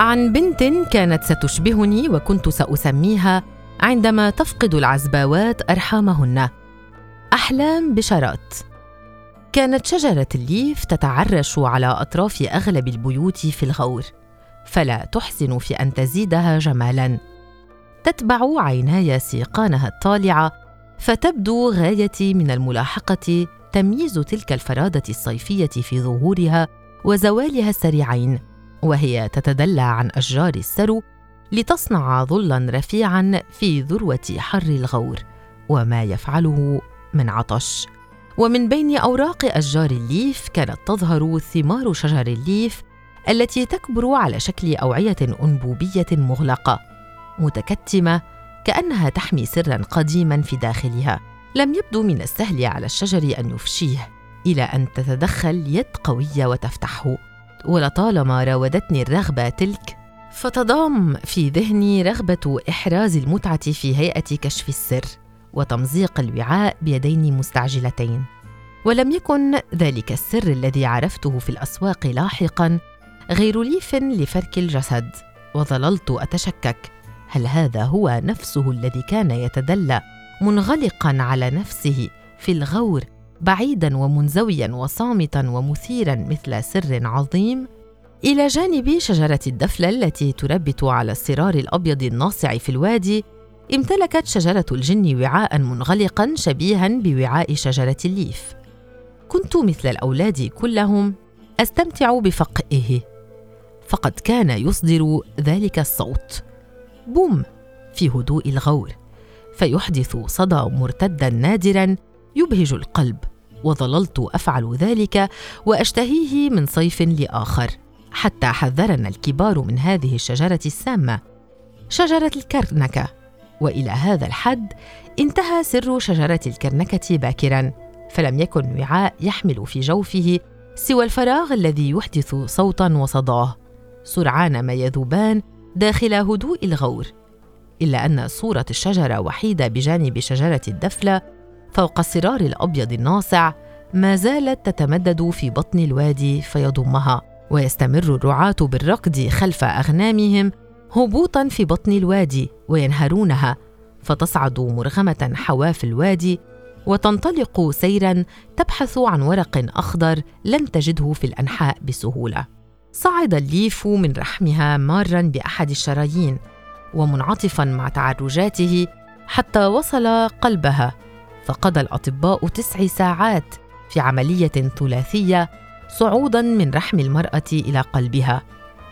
عن بنت كانت ستشبهني وكنت سأسميها عندما تفقد العزباوات أرحامهن. أحلام بشرات. كانت شجرة الليف تتعرش على أطراف أغلب البيوت في الغور فلا تحسن في أن تزيدها جمالا. تتبع عيناي سيقانها الطالعة فتبدو غايتي من الملاحقة تمييز تلك الفرادة الصيفية في ظهورها وزوالها السريعين. وهي تتدلى عن أشجار السرو لتصنع ظلا رفيعا في ذروة حر الغور وما يفعله من عطش. ومن بين أوراق أشجار الليف كانت تظهر ثمار شجر الليف التي تكبر على شكل أوعية أنبوبية مغلقة متكتمة كأنها تحمي سرا قديما في داخلها. لم يبدو من السهل على الشجر أن يفشيه إلى أن تتدخل يد قوية وتفتحه. ولطالما راودتني الرغبة تلك فتضام في ذهني رغبة إحراز المتعة في هيئة كشف السر وتمزيق الوعاء بيدين مستعجلتين. ولم يكن ذلك السر الذي عرفته في الأسواق لاحقا غير ليف لفرك الجسد وظللت أتشكك. هل هذا هو نفسه الذي كان يتدلى منغلقا على نفسه في الغور بعيدا ومنزويا وصامتا ومثيرا مثل سر عظيم. إلى جانب شجرة الدفلة التي تربت على الصرار الأبيض الناصع في الوادي امتلكت شجرة الجن وعاء منغلقا شبيها بوعاء شجرة الليف. كنت مثل الأولاد كلهم أستمتع بفقئه فقد كان يصدر ذلك الصوت. بوم في هدوء الغور فيحدث صدى مرتدا نادرا يبهج القلب وظللت أفعل ذلك وأشتهيه من صيف لآخر حتى حذرنا الكبار من هذه الشجرة السامة شجرة الكرنكة. وإلى هذا الحد انتهى سر شجرة الكرنكة باكرا فلم يكن وعاء يحمل في جوفه سوى الفراغ الذي يحدث صوتا وصداه سرعان ما يذوبان داخل هدوء الغور. إلا أن صورة الشجرة وحيدة بجانب شجرة الدفلة فوق الصرار الأبيض الناصع ما زالت تتمدد في بطن الوادي فيضمها ويستمر الرعاة بالركض خلف أغنامهم هبوطا في بطن الوادي وينهرونها فتصعد مرغمة حواف الوادي وتنطلق سيرا تبحث عن ورق أخضر لن تجده في الأنحاء بسهولة. صعد الليف من رحمها مارا بأحد الشرايين ومنعطفا مع تعرجاته حتى وصل قلبها فقضى الأطباء تسع ساعات في عملية ثلاثية صعودا من رحم المرأة إلى قلبها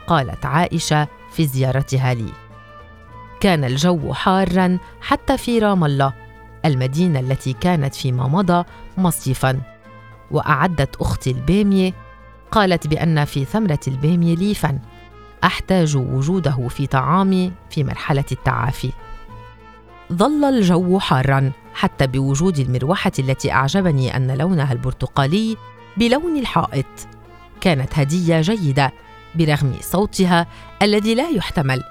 قالت عائشة في زيارتها لي. كان الجو حارا حتى في رام الله المدينة التي كانت فيما مضى مصيفا. وأعدت أختي الباميه قالت بأن في ثمرة الباميه ليفا أحتاج وجوده في طعامي في مرحلة التعافي. ظل الجو حارا حتى بوجود المروحة التي أعجبني أن لونها البرتقالي بلون الحائط. كانت هدية جيدة برغم صوتها الذي لا يحتمل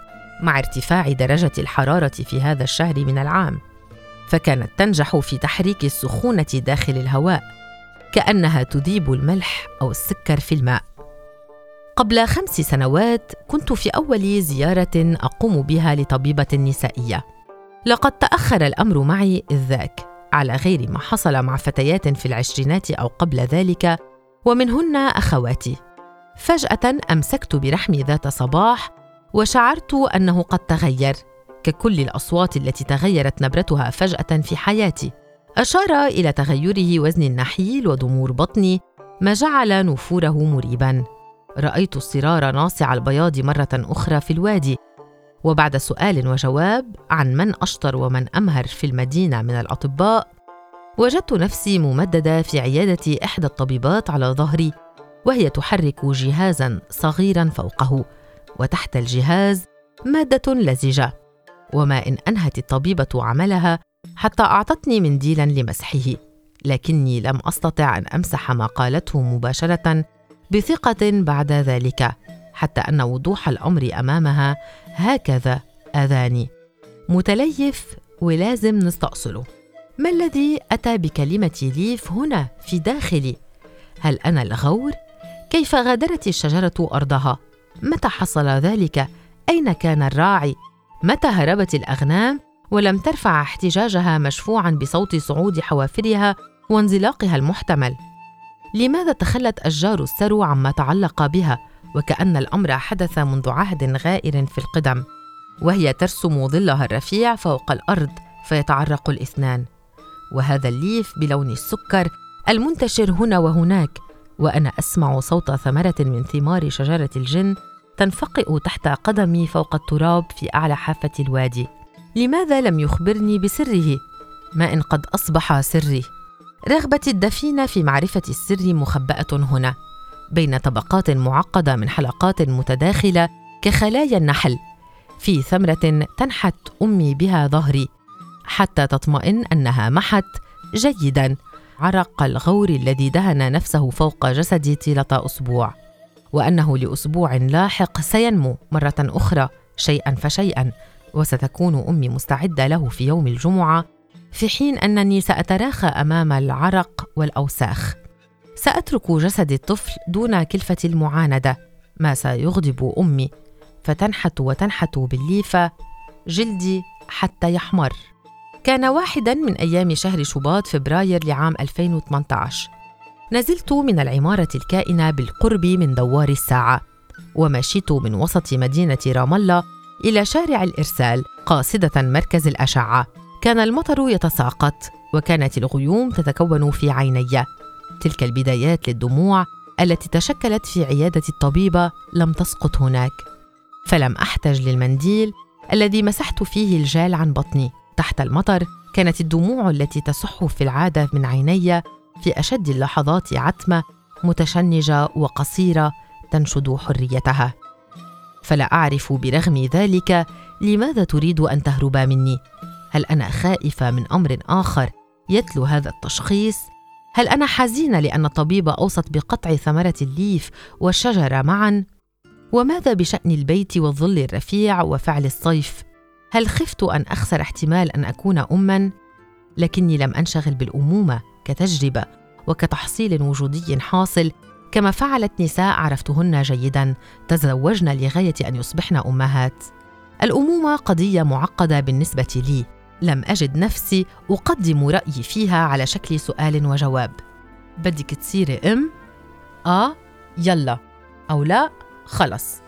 مع ارتفاع درجة الحرارة في هذا الشهر من العام. فكانت تنجح في تحريك السخونة داخل الهواء كأنها تذيب الملح أو السكر في الماء. قبل خمس سنوات كنت في أول زيارة أقوم بها لطبيبة نسائية. لقد تأخر الأمر معي إذ ذاك على غير ما حصل مع فتيات في العشرينات أو قبل ذلك ومنهن أخواتي. فجأة أمسكت برحمي ذات صباح وشعرت أنه قد تغير ككل الأصوات التي تغيرت نبرتها فجأة في حياتي. أشار إلى تغيره وزن النحيل وضمور بطني ما جعل نفوره مريبا. رأيت الصرار ناصع البياض مرة أخرى في الوادي وبعد سؤال وجواب عن من أشطر ومن أمهر في المدينة من الأطباء وجدت نفسي ممددة في عيادة إحدى الطبيبات على ظهري وهي تحرك جهازا صغيرا فوقه وتحت الجهاز مادة لزجة وما إن أنهت الطبيبة عملها حتى أعطتني منديلا لمسحه لكني لم أستطع أن أمسح ما قالته مباشرة بثقة بعد ذلك حتى أن وضوح الأمر أمامها هكذا أذاني. متليف ولازم نستأصله. ما الذي أتى بكلمة ليف هنا في داخلي؟ هل أنا الغور؟ كيف غادرت الشجرة أرضها؟ متى حصل ذلك؟ أين كان الراعي؟ متى هربت الأغنام؟ ولم ترفع احتجاجها مشفوعا بصوت صعود حوافرها وانزلاقها المحتمل. لماذا تخلت أشجار السرو عما تعلق بها؟ وكأن الأمر حدث منذ عهد غائر في القدم وهي ترسم ظلها الرفيع فوق الأرض فيتعرق الإثنان. وهذا الليف بلون السكر المنتشر هنا وهناك وأنا أسمع صوت ثمرة من ثمار شجرة الجن تنفقئ تحت قدمي فوق التراب في أعلى حافة الوادي. لماذا لم يخبرني بسره؟ ما إن قد أصبح سري. رغبتي الدفينة في معرفة السر مخبأة هنا. بين طبقات معقدة من حلقات متداخلة كخلايا النحل في ثمرة تنحت أمي بها ظهري حتى تطمئن أنها محت جيدا عرق الغور الذي دهن نفسه فوق جسدي طيلة أسبوع وأنه لأسبوع لاحق سينمو مرة أخرى شيئا فشيئا وستكون أمي مستعدة له في يوم الجمعة في حين أنني سأتراخى أمام العرق والأوساخ. سأترك جسد الطفل دون كلفة المعاندة ما سيغضب أمي. فتنحت وتنحت بالليفة جلدي حتى يحمر. كان واحدا من أيام شهر شباط فبراير لعام 2018 نزلت من العمارة الكائنة بالقرب من دوار الساعة ومشيت من وسط مدينة رام الله إلى شارع الإرسال قاصدة مركز الأشعة. كان المطر يتساقط وكانت الغيوم تتكون في عيني. تلك البدايات للدموع التي تشكلت في عيادة الطبيبة لم تسقط هناك. فلم أحتج للمنديل الذي مسحت فيه الجال عن بطني. تحت المطر كانت الدموع التي تصح في العادة من عيني في أشد اللحظات عتمة متشنجة وقصيرة تنشد حريتها. فلا أعرف برغم ذلك لماذا تريد أن تهرب مني. هل أنا خائفة من أمر آخر يتلو هذا التشخيص؟ هل أنا حزينة لأن الطبيب أوصت بقطع ثمرة الليف والشجرة معا؟ وماذا بشأن البيت والظل الرفيع وفعل الصيف؟ هل خفت أن أخسر احتمال أن أكون اما؟ لكني لم أنشغل بالأمومة كتجربة وكتحصيل وجودي حاصل. كما فعلت نساء عرفتهن جيدا تزوجن لغاية أن يصبحن أمهات. الأمومة قضية معقدة بالنسبة لي. لم أجد نفسي أقدم رأيي فيها على شكل سؤال وجواب. بدك تصيري أم آه يلا أو لا خلص.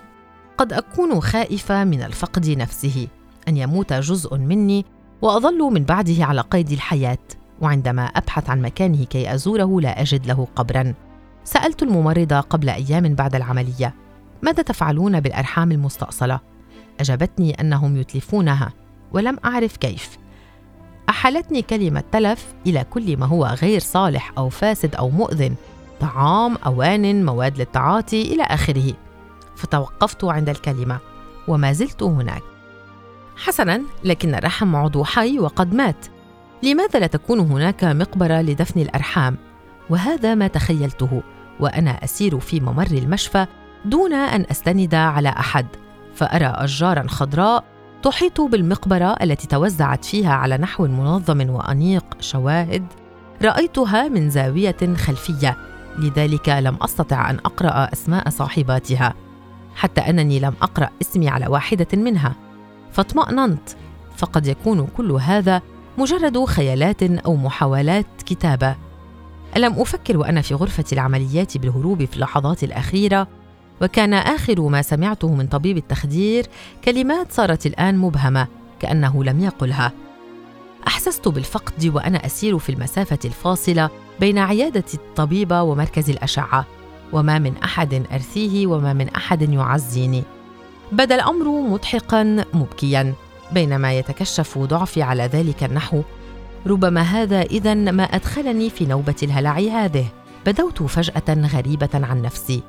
قد أكون خائفة من الفقد نفسه أن يموت جزء مني وأظل من بعده على قيد الحياة وعندما أبحث عن مكانه كي أزوره لا أجد له قبرا. سألت الممرضة قبل أيام بعد العملية ماذا تفعلون بالأرحام المستأصلة؟ أجابتني أنهم يتلفونها. ولم أعرف كيف. احالتني كلمة تلف إلى كل ما هو غير صالح أو فاسد أو مؤذن طعام أوان مواد للتعاطي إلى آخره. فتوقفت عند الكلمة وما زلت هناك. حسنا لكن الرحم عضو حي وقد مات. لماذا لا تكون هناك مقبرة لدفن الأرحام؟ وهذا ما تخيلته وأنا أسير في ممر المشفى دون أن أستند على أحد. فأرى أشجارا خضراء تحيط بالمقبرة التي توزعت فيها على نحو منظم وأنيق شواهد رأيتها من زاوية خلفية لذلك لم أستطع أن أقرأ أسماء صاحباتها حتى أنني لم أقرأ اسمي على واحدة منها. فاطمأننت فقد يكون كل هذا مجرد خيالات أو محاولات كتابة. ألم أفكر وأنا في غرفة العمليات بالهروب في اللحظات الأخيرة؟ وكان آخر ما سمعته من طبيب التخدير كلمات صارت الآن مبهمة كأنه لم يقلها. أحسست بالفقد وأنا أسير في المسافة الفاصلة بين عيادة الطبيبة ومركز الأشعة وما من أحد أرثيه وما من أحد يعزيني. بدا الأمر مضحكا مبكيا بينما يتكشف ضعفي على ذلك النحو. ربما هذا اذا ما أدخلني في نوبة الهلع هذه. بدوت فجأة غريبة عن نفسي.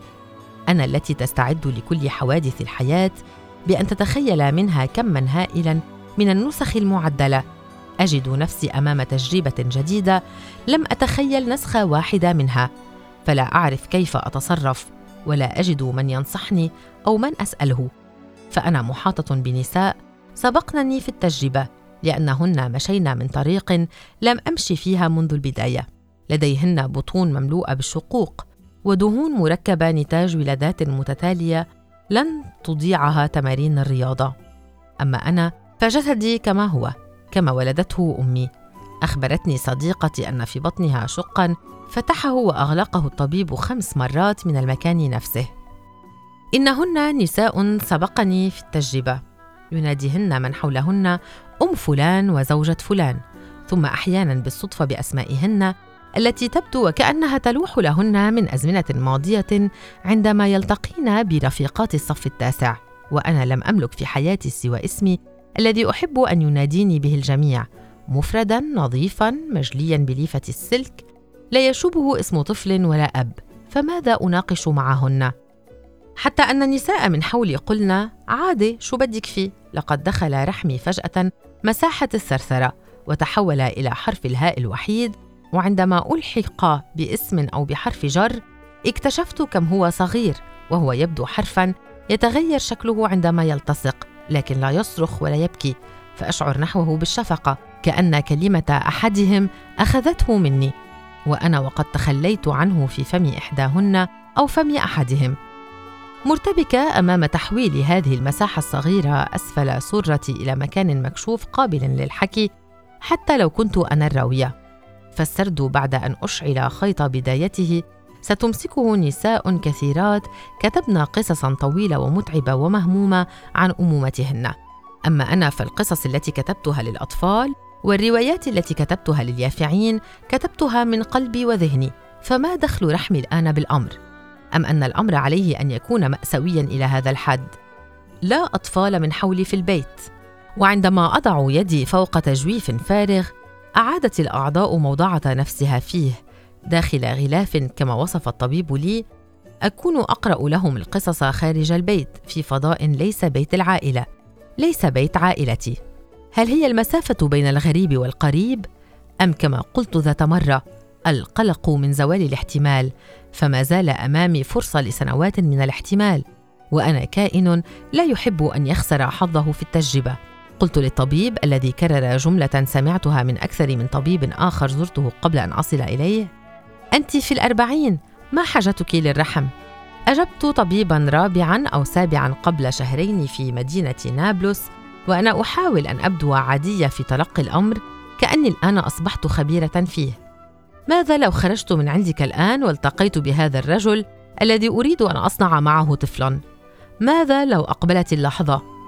أنا التي تستعد لكل حوادث الحياة بأن تتخيل منها كما هائلا من النسخ المعدلة. أجد نفسي أمام تجربة جديدة لم أتخيل نسخة واحدة منها فلا أعرف كيف أتصرف ولا أجد من ينصحني أو من أسأله. فأنا محاطة بنساء سبقنني في التجربة لأنهن مشينا من طريق لم أمشي فيها منذ البداية. لديهن بطون مملوءة بالشقوق ودهون مركبة نتاج ولادات متتالية لن تضيعها تمارين الرياضة. أما أنا فجسدي كما هو كما ولدته أمي. أخبرتني صديقتي أن في بطنها شقا فتحه وأغلقه الطبيب خمس مرات من المكان نفسه. إنهن نساء سبقني في التجربة. يناديهن من حولهن أم فلان وزوجة فلان. ثم أحيانا بالصدفة بأسمائهن التي تبدو وكأنها تلوح لهن من أزمنة ماضية عندما يلتقين برفيقات الصف التاسع. وأنا لم أملك في حياتي سوى اسمي الذي أحب أن يناديني به الجميع. مفردا نظيفا مجليا بليفة السلك. لا يشوبه اسم طفل ولا أب. فماذا أناقش معهن؟ حتى أن النساء من حولي قلنا عادي شو بدك فيه؟ لقد دخل رحمي فجأة مساحة الثرثرة وتحول إلى حرف الهاء الوحيد وعندما ألحق باسم أو بحرف جر اكتشفت كم هو صغير وهو يبدو حرفا يتغير شكله عندما يلتصق لكن لا يصرخ ولا يبكي فأشعر نحوه بالشفقة كأن كلمة أحدهم أخذته مني وأنا وقد تخليت عنه في فم إحداهن أو فم أحدهم. مرتبكة أمام تحويل هذه المساحة الصغيرة أسفل سرتي إلى مكان مكشوف قابل للحكي حتى لو كنت أنا الراوية. فالسرد بعد أن أشعل خيط بدايته ستمسكه نساء كثيرات كتبن قصصا طويلة ومتعبة ومهمومة عن أمومتهن. أما أنا فالقصص التي كتبتها للأطفال والروايات التي كتبتها لليافعين كتبتها من قلبي وذهني فما دخل رحمي الآن بالأمر؟ أم أن الأمر عليه أن يكون ماساويا إلى هذا الحد؟ لا أطفال من حولي في البيت وعندما أضع يدي فوق تجويف فارغ أعادت الأعضاء موضعه نفسها فيه داخل غلاف كما وصف الطبيب لي أكون أقرأ لهم القصص خارج البيت في فضاء ليس بيت العائلة ليس بيت عائلتي. هل هي المسافة بين الغريب والقريب؟ أم كما قلت ذات مرة القلق من زوال الاحتمال فما زال أمامي فرصة لسنوات من الاحتمال وأنا كائن لا يحب أن يخسر حظه في التجربة. قلت للطبيب الذي كرر جملة سمعتها من أكثر من طبيب آخر زرته قبل أن أصل إليه أنت في الأربعين ما حاجتك للرحم؟ أجبت طبيبا رابعا أو سابعا قبل شهرين في مدينة نابلس وأنا أحاول أن أبدو عادية في تلقي الأمر كأني الآن أصبحت خبيرة فيه. ماذا لو خرجت من عندك الآن والتقيت بهذا الرجل الذي أريد أن أصنع معه طفلا؟ ماذا لو أقبلت اللحظة؟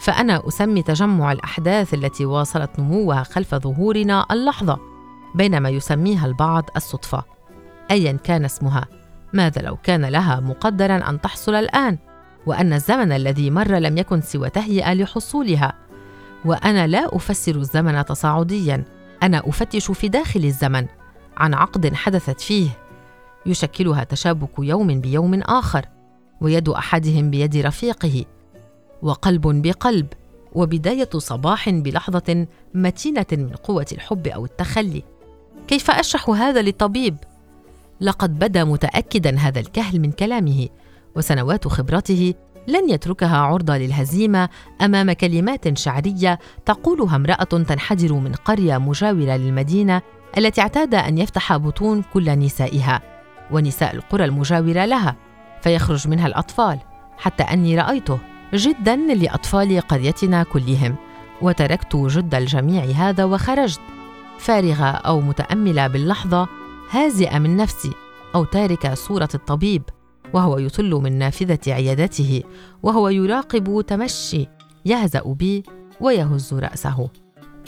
فأنا أسمي تجمع الأحداث التي واصلت نموها خلف ظهورنا اللحظة بينما يسميها البعض الصدفة. ايا كان اسمها ماذا لو كان لها مقدرا أن تحصل الآن؟ وأن الزمن الذي مر لم يكن سوى تهيئة لحصولها. وأنا لا أفسر الزمن تصاعديا أنا أفتش في داخل الزمن عن عقد حدثت فيه. يشكلها تشابك يوم بيوم آخر ويد أحدهم بيد رفيقه. وقلب بقلب وبداية صباح بلحظة متينة من قوة الحب أو التخلي. كيف أشرح هذا للطبيب؟ لقد بدا متأكدا هذا الكهل من كلامه وسنوات خبرته لن يتركها عرضة للهزيمة أمام كلمات شعرية تقولها امرأة تنحدر من قرية مجاورة للمدينة التي اعتاد أن يفتح بطون كل نسائها ونساء القرى المجاورة لها فيخرج منها الأطفال حتى أني رأيته. جدا لأطفال قريتنا كلهم وتركت جد الجميع هذا وخرجت. فارغة أو متأملة باللحظة هازئة من نفسي أو تاركة صورة الطبيب وهو يطل من نافذة عيادته وهو يراقب تمشي يهزأ بي ويهز رأسه.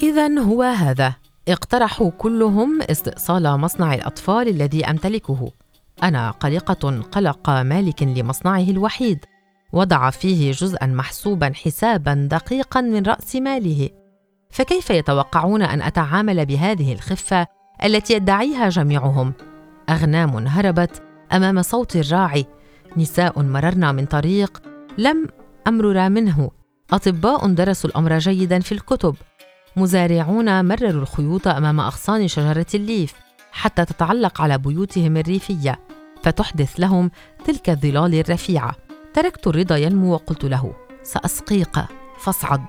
اذا هو هذا. اقترحوا كلهم استئصال مصنع الأطفال الذي أمتلكه. أنا قلقة قلق مالك لمصنعه الوحيد. وضع فيه جزءا محسوبا حسابا دقيقا من رأس ماله. فكيف يتوقعون أن أتعامل بهذه الخفة التي يدعيها جميعهم؟ أغنام هربت أمام صوت الراعي. نساء مررنا من طريق. لم امرر منه. أطباء درسوا الأمر جيدا في الكتب. مزارعون مرروا الخيوط أمام أغصان شجرة الليف حتى تتعلق على بيوتهم الريفية فتحدث لهم تلك الظلال الرفيعة. تركت الرضا ينمو وقلت له سأسقيك فاصعد.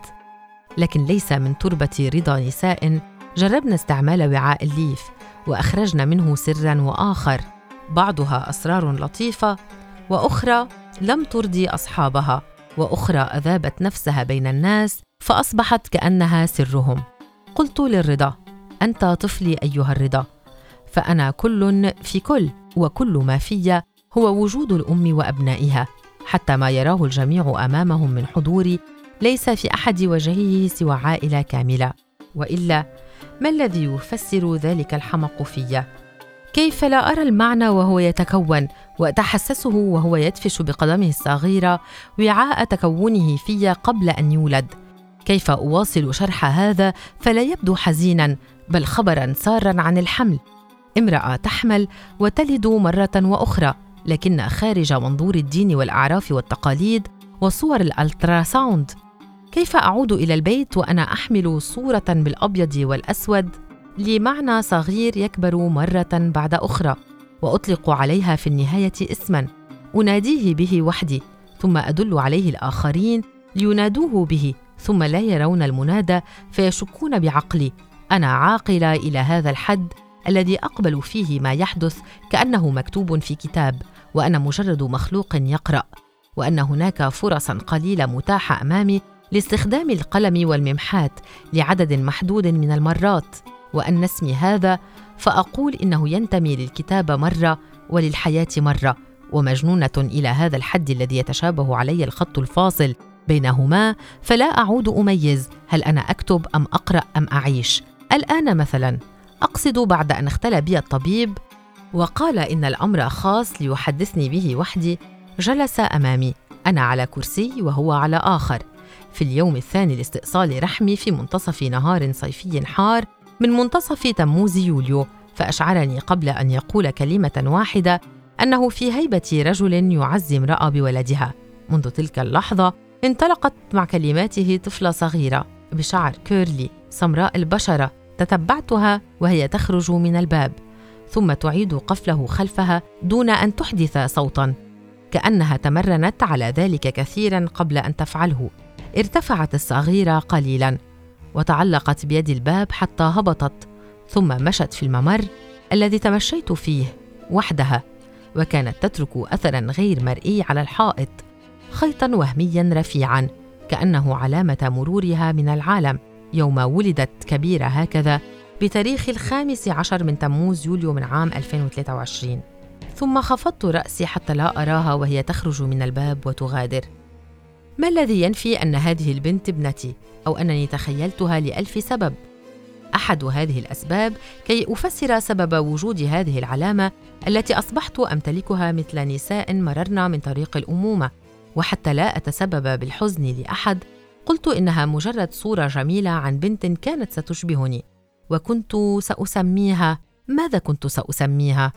لكن ليس من تربة رضا نساء جربنا استعمال وعاء الليف وأخرجنا منه سرا وآخر. بعضها أسرار لطيفة وأخرى لم ترضي أصحابها وأخرى أذابت نفسها بين الناس فأصبحت كأنها سرهم. قلت للرضا أنت طفلي أيها الرضا فأنا كل في كل وكل ما في هو وجود الأم وأبنائها. حتى ما يراه الجميع أمامهم من حضوري ليس في أحد وجهه سوى عائلة كاملة. وإلا ما الذي يفسر ذلك الحمق في كيف لا أرى المعنى وهو يتكون وأتحسسه وهو يدفش بقدمه الصغيرة وعاء تكونه في قبل أن يولد؟ كيف أواصل شرح هذا فلا يبدو حزينا بل خبرا سارا عن الحمل؟ امرأة تحمل وتلد مرة وأخرى. لكن خارج منظور الدين والأعراف والتقاليد وصور الألتراساوند. كيف أعود إلى البيت وأنا أحمل صورة بالأبيض والأسود؟ لمعنى صغير يكبر مرة بعد أخرى وأطلق عليها في النهاية اسما. أناديه به وحدي ثم أدل عليه الآخرين لينادوه به ثم لا يرون المنادى فيشكون بعقلي. أنا عاقلة إلى هذا الحد الذي أقبل فيه ما يحدث كأنه مكتوب في كتاب. وأنا مجرد مخلوق يقرأ وأن هناك فرصا قليلة متاحة امامي لاستخدام القلم والممحات لعدد محدود من المرات. وأن نسمي هذا فأقول إنه ينتمي للكتابه مرة وللحياة مرة ومجنونة إلى هذا الحد الذي يتشابه علي الخط الفاصل بينهما. فلا أعود أميز هل أنا أكتب أم أقرأ أم أعيش؟ الآن مثلا أقصد بعد أن اختلى بي الطبيب وقال إن الأمر خاص ليحدثني به وحدي جلس أمامي. أنا على كرسي وهو على آخر. في اليوم الثاني لاستئصال رحمي في منتصف نهار صيفي حار من منتصف تموز يوليو فأشعرني قبل أن يقول كلمة واحدة أنه في هيبة رجل يعزي امرأة بولدها. منذ تلك اللحظة انطلقت مع كلماته طفلة صغيرة بشعر كيرلي سمراء البشرة تتبعتها وهي تخرج من الباب. ثم تعيد قفله خلفها دون أن تحدث صوتا. كأنها تمرنت على ذلك كثيرا قبل أن تفعله. ارتفعت الصغيرة قليلا وتعلقت بيد الباب حتى هبطت ثم مشت في الممر الذي تمشيت فيه وحدها وكانت تترك اثرا غير مرئي على الحائط خيطا وهميا رفيعا كأنه علامة مرورها من العالم. يوم ولدت كبيرة هكذا بتاريخ الخامس عشر من تموز يوليو من عام 2023 ثم خفضت رأسي حتى لا أراها وهي تخرج من الباب وتغادر. ما الذي ينفي أن هذه البنت ابنتي أو أنني تخيلتها لألف سبب؟ أحد هذه الأسباب كي أفسر سبب وجود هذه العلامة التي أصبحت أمتلكها مثل نساء مررن من طريق الأمومة. وحتى لا أتسبب بالحزن لأحد قلت إنها مجرد صورة جميلة عن بنت كانت ستشبهني. وكنت سأسميها ماذا كنت سأسميها؟